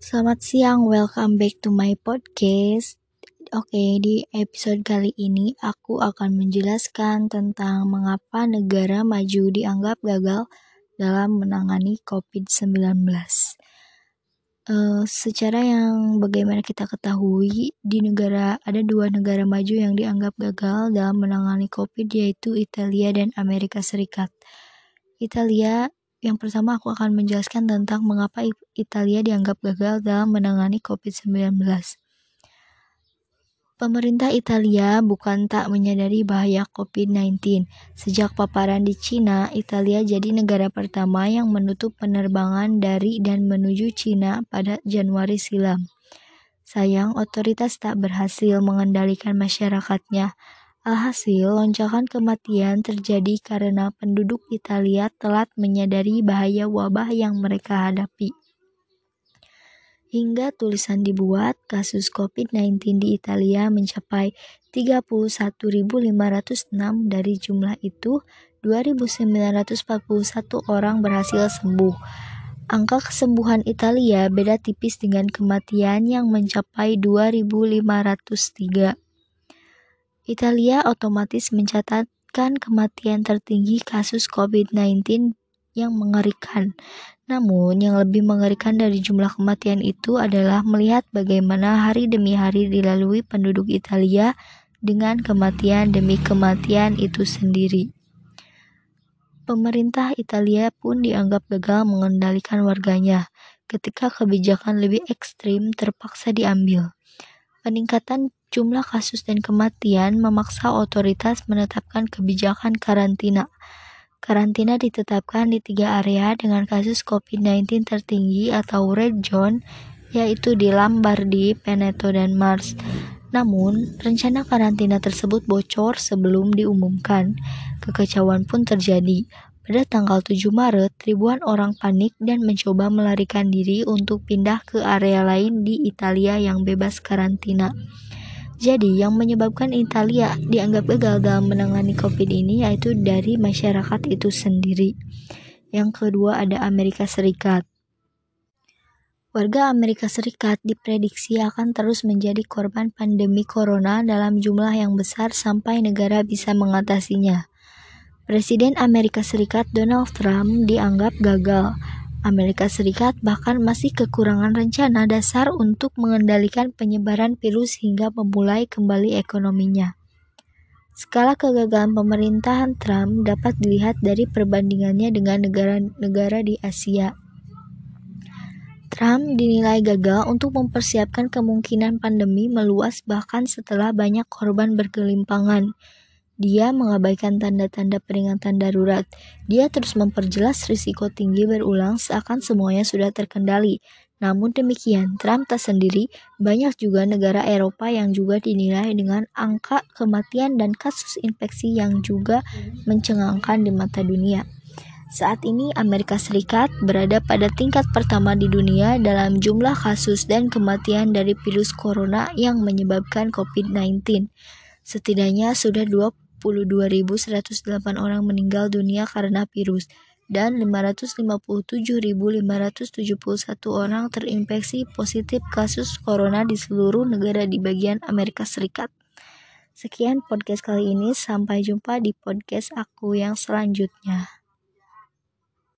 Selamat siang, welcome back to my podcast. Oke, di episode kali ini aku akan menjelaskan tentang mengapa negara maju dianggap gagal dalam menangani COVID-19. Uh, secara yang bagaimana kita ketahui, di negara ada dua negara maju yang dianggap gagal dalam menangani COVID, yaitu Italia dan Amerika Serikat. Italia yang pertama aku akan menjelaskan tentang mengapa Italia dianggap gagal dalam menangani COVID-19. Pemerintah Italia bukan tak menyadari bahaya COVID-19. Sejak paparan di Cina, Italia jadi negara pertama yang menutup penerbangan dari dan menuju Cina pada Januari silam. Sayang, otoritas tak berhasil mengendalikan masyarakatnya. Alhasil, lonjakan kematian terjadi karena penduduk Italia telat menyadari bahaya wabah yang mereka hadapi. Hingga tulisan dibuat, kasus COVID-19 di Italia mencapai 31.506 dari jumlah itu 2.941 orang berhasil sembuh. Angka kesembuhan Italia beda tipis dengan kematian yang mencapai 2.503. Italia otomatis mencatatkan kematian tertinggi kasus COVID-19 yang mengerikan. Namun, yang lebih mengerikan dari jumlah kematian itu adalah melihat bagaimana hari demi hari dilalui penduduk Italia dengan kematian demi kematian itu sendiri. Pemerintah Italia pun dianggap gagal mengendalikan warganya ketika kebijakan lebih ekstrim terpaksa diambil. Peningkatan jumlah kasus dan kematian memaksa otoritas menetapkan kebijakan karantina. Karantina ditetapkan di tiga area dengan kasus COVID-19 tertinggi atau red zone, yaitu di Lombardi, Veneto, dan Mars. Namun, rencana karantina tersebut bocor sebelum diumumkan. Kekecauan pun terjadi. Pada tanggal 7 Maret, ribuan orang panik dan mencoba melarikan diri untuk pindah ke area lain di Italia yang bebas karantina. Jadi, yang menyebabkan Italia dianggap gagal menangani COVID ini yaitu dari masyarakat itu sendiri. Yang kedua ada Amerika Serikat. Warga Amerika Serikat diprediksi akan terus menjadi korban pandemi corona dalam jumlah yang besar sampai negara bisa mengatasinya. Presiden Amerika Serikat Donald Trump dianggap gagal. Amerika Serikat bahkan masih kekurangan rencana dasar untuk mengendalikan penyebaran virus hingga memulai kembali ekonominya. Skala kegagalan pemerintahan Trump dapat dilihat dari perbandingannya dengan negara-negara di Asia. Trump dinilai gagal untuk mempersiapkan kemungkinan pandemi meluas bahkan setelah banyak korban bergelimpangan. Dia mengabaikan tanda-tanda peringatan darurat. Dia terus memperjelas risiko tinggi berulang seakan semuanya sudah terkendali. Namun demikian, Trump tak sendiri, banyak juga negara Eropa yang juga dinilai dengan angka kematian dan kasus infeksi yang juga mencengangkan di mata dunia. Saat ini Amerika Serikat berada pada tingkat pertama di dunia dalam jumlah kasus dan kematian dari virus corona yang menyebabkan COVID-19. Setidaknya sudah 20 52.108 orang meninggal dunia karena virus dan 557.571 orang terinfeksi positif kasus corona di seluruh negara di bagian Amerika Serikat. Sekian podcast kali ini, sampai jumpa di podcast aku yang selanjutnya.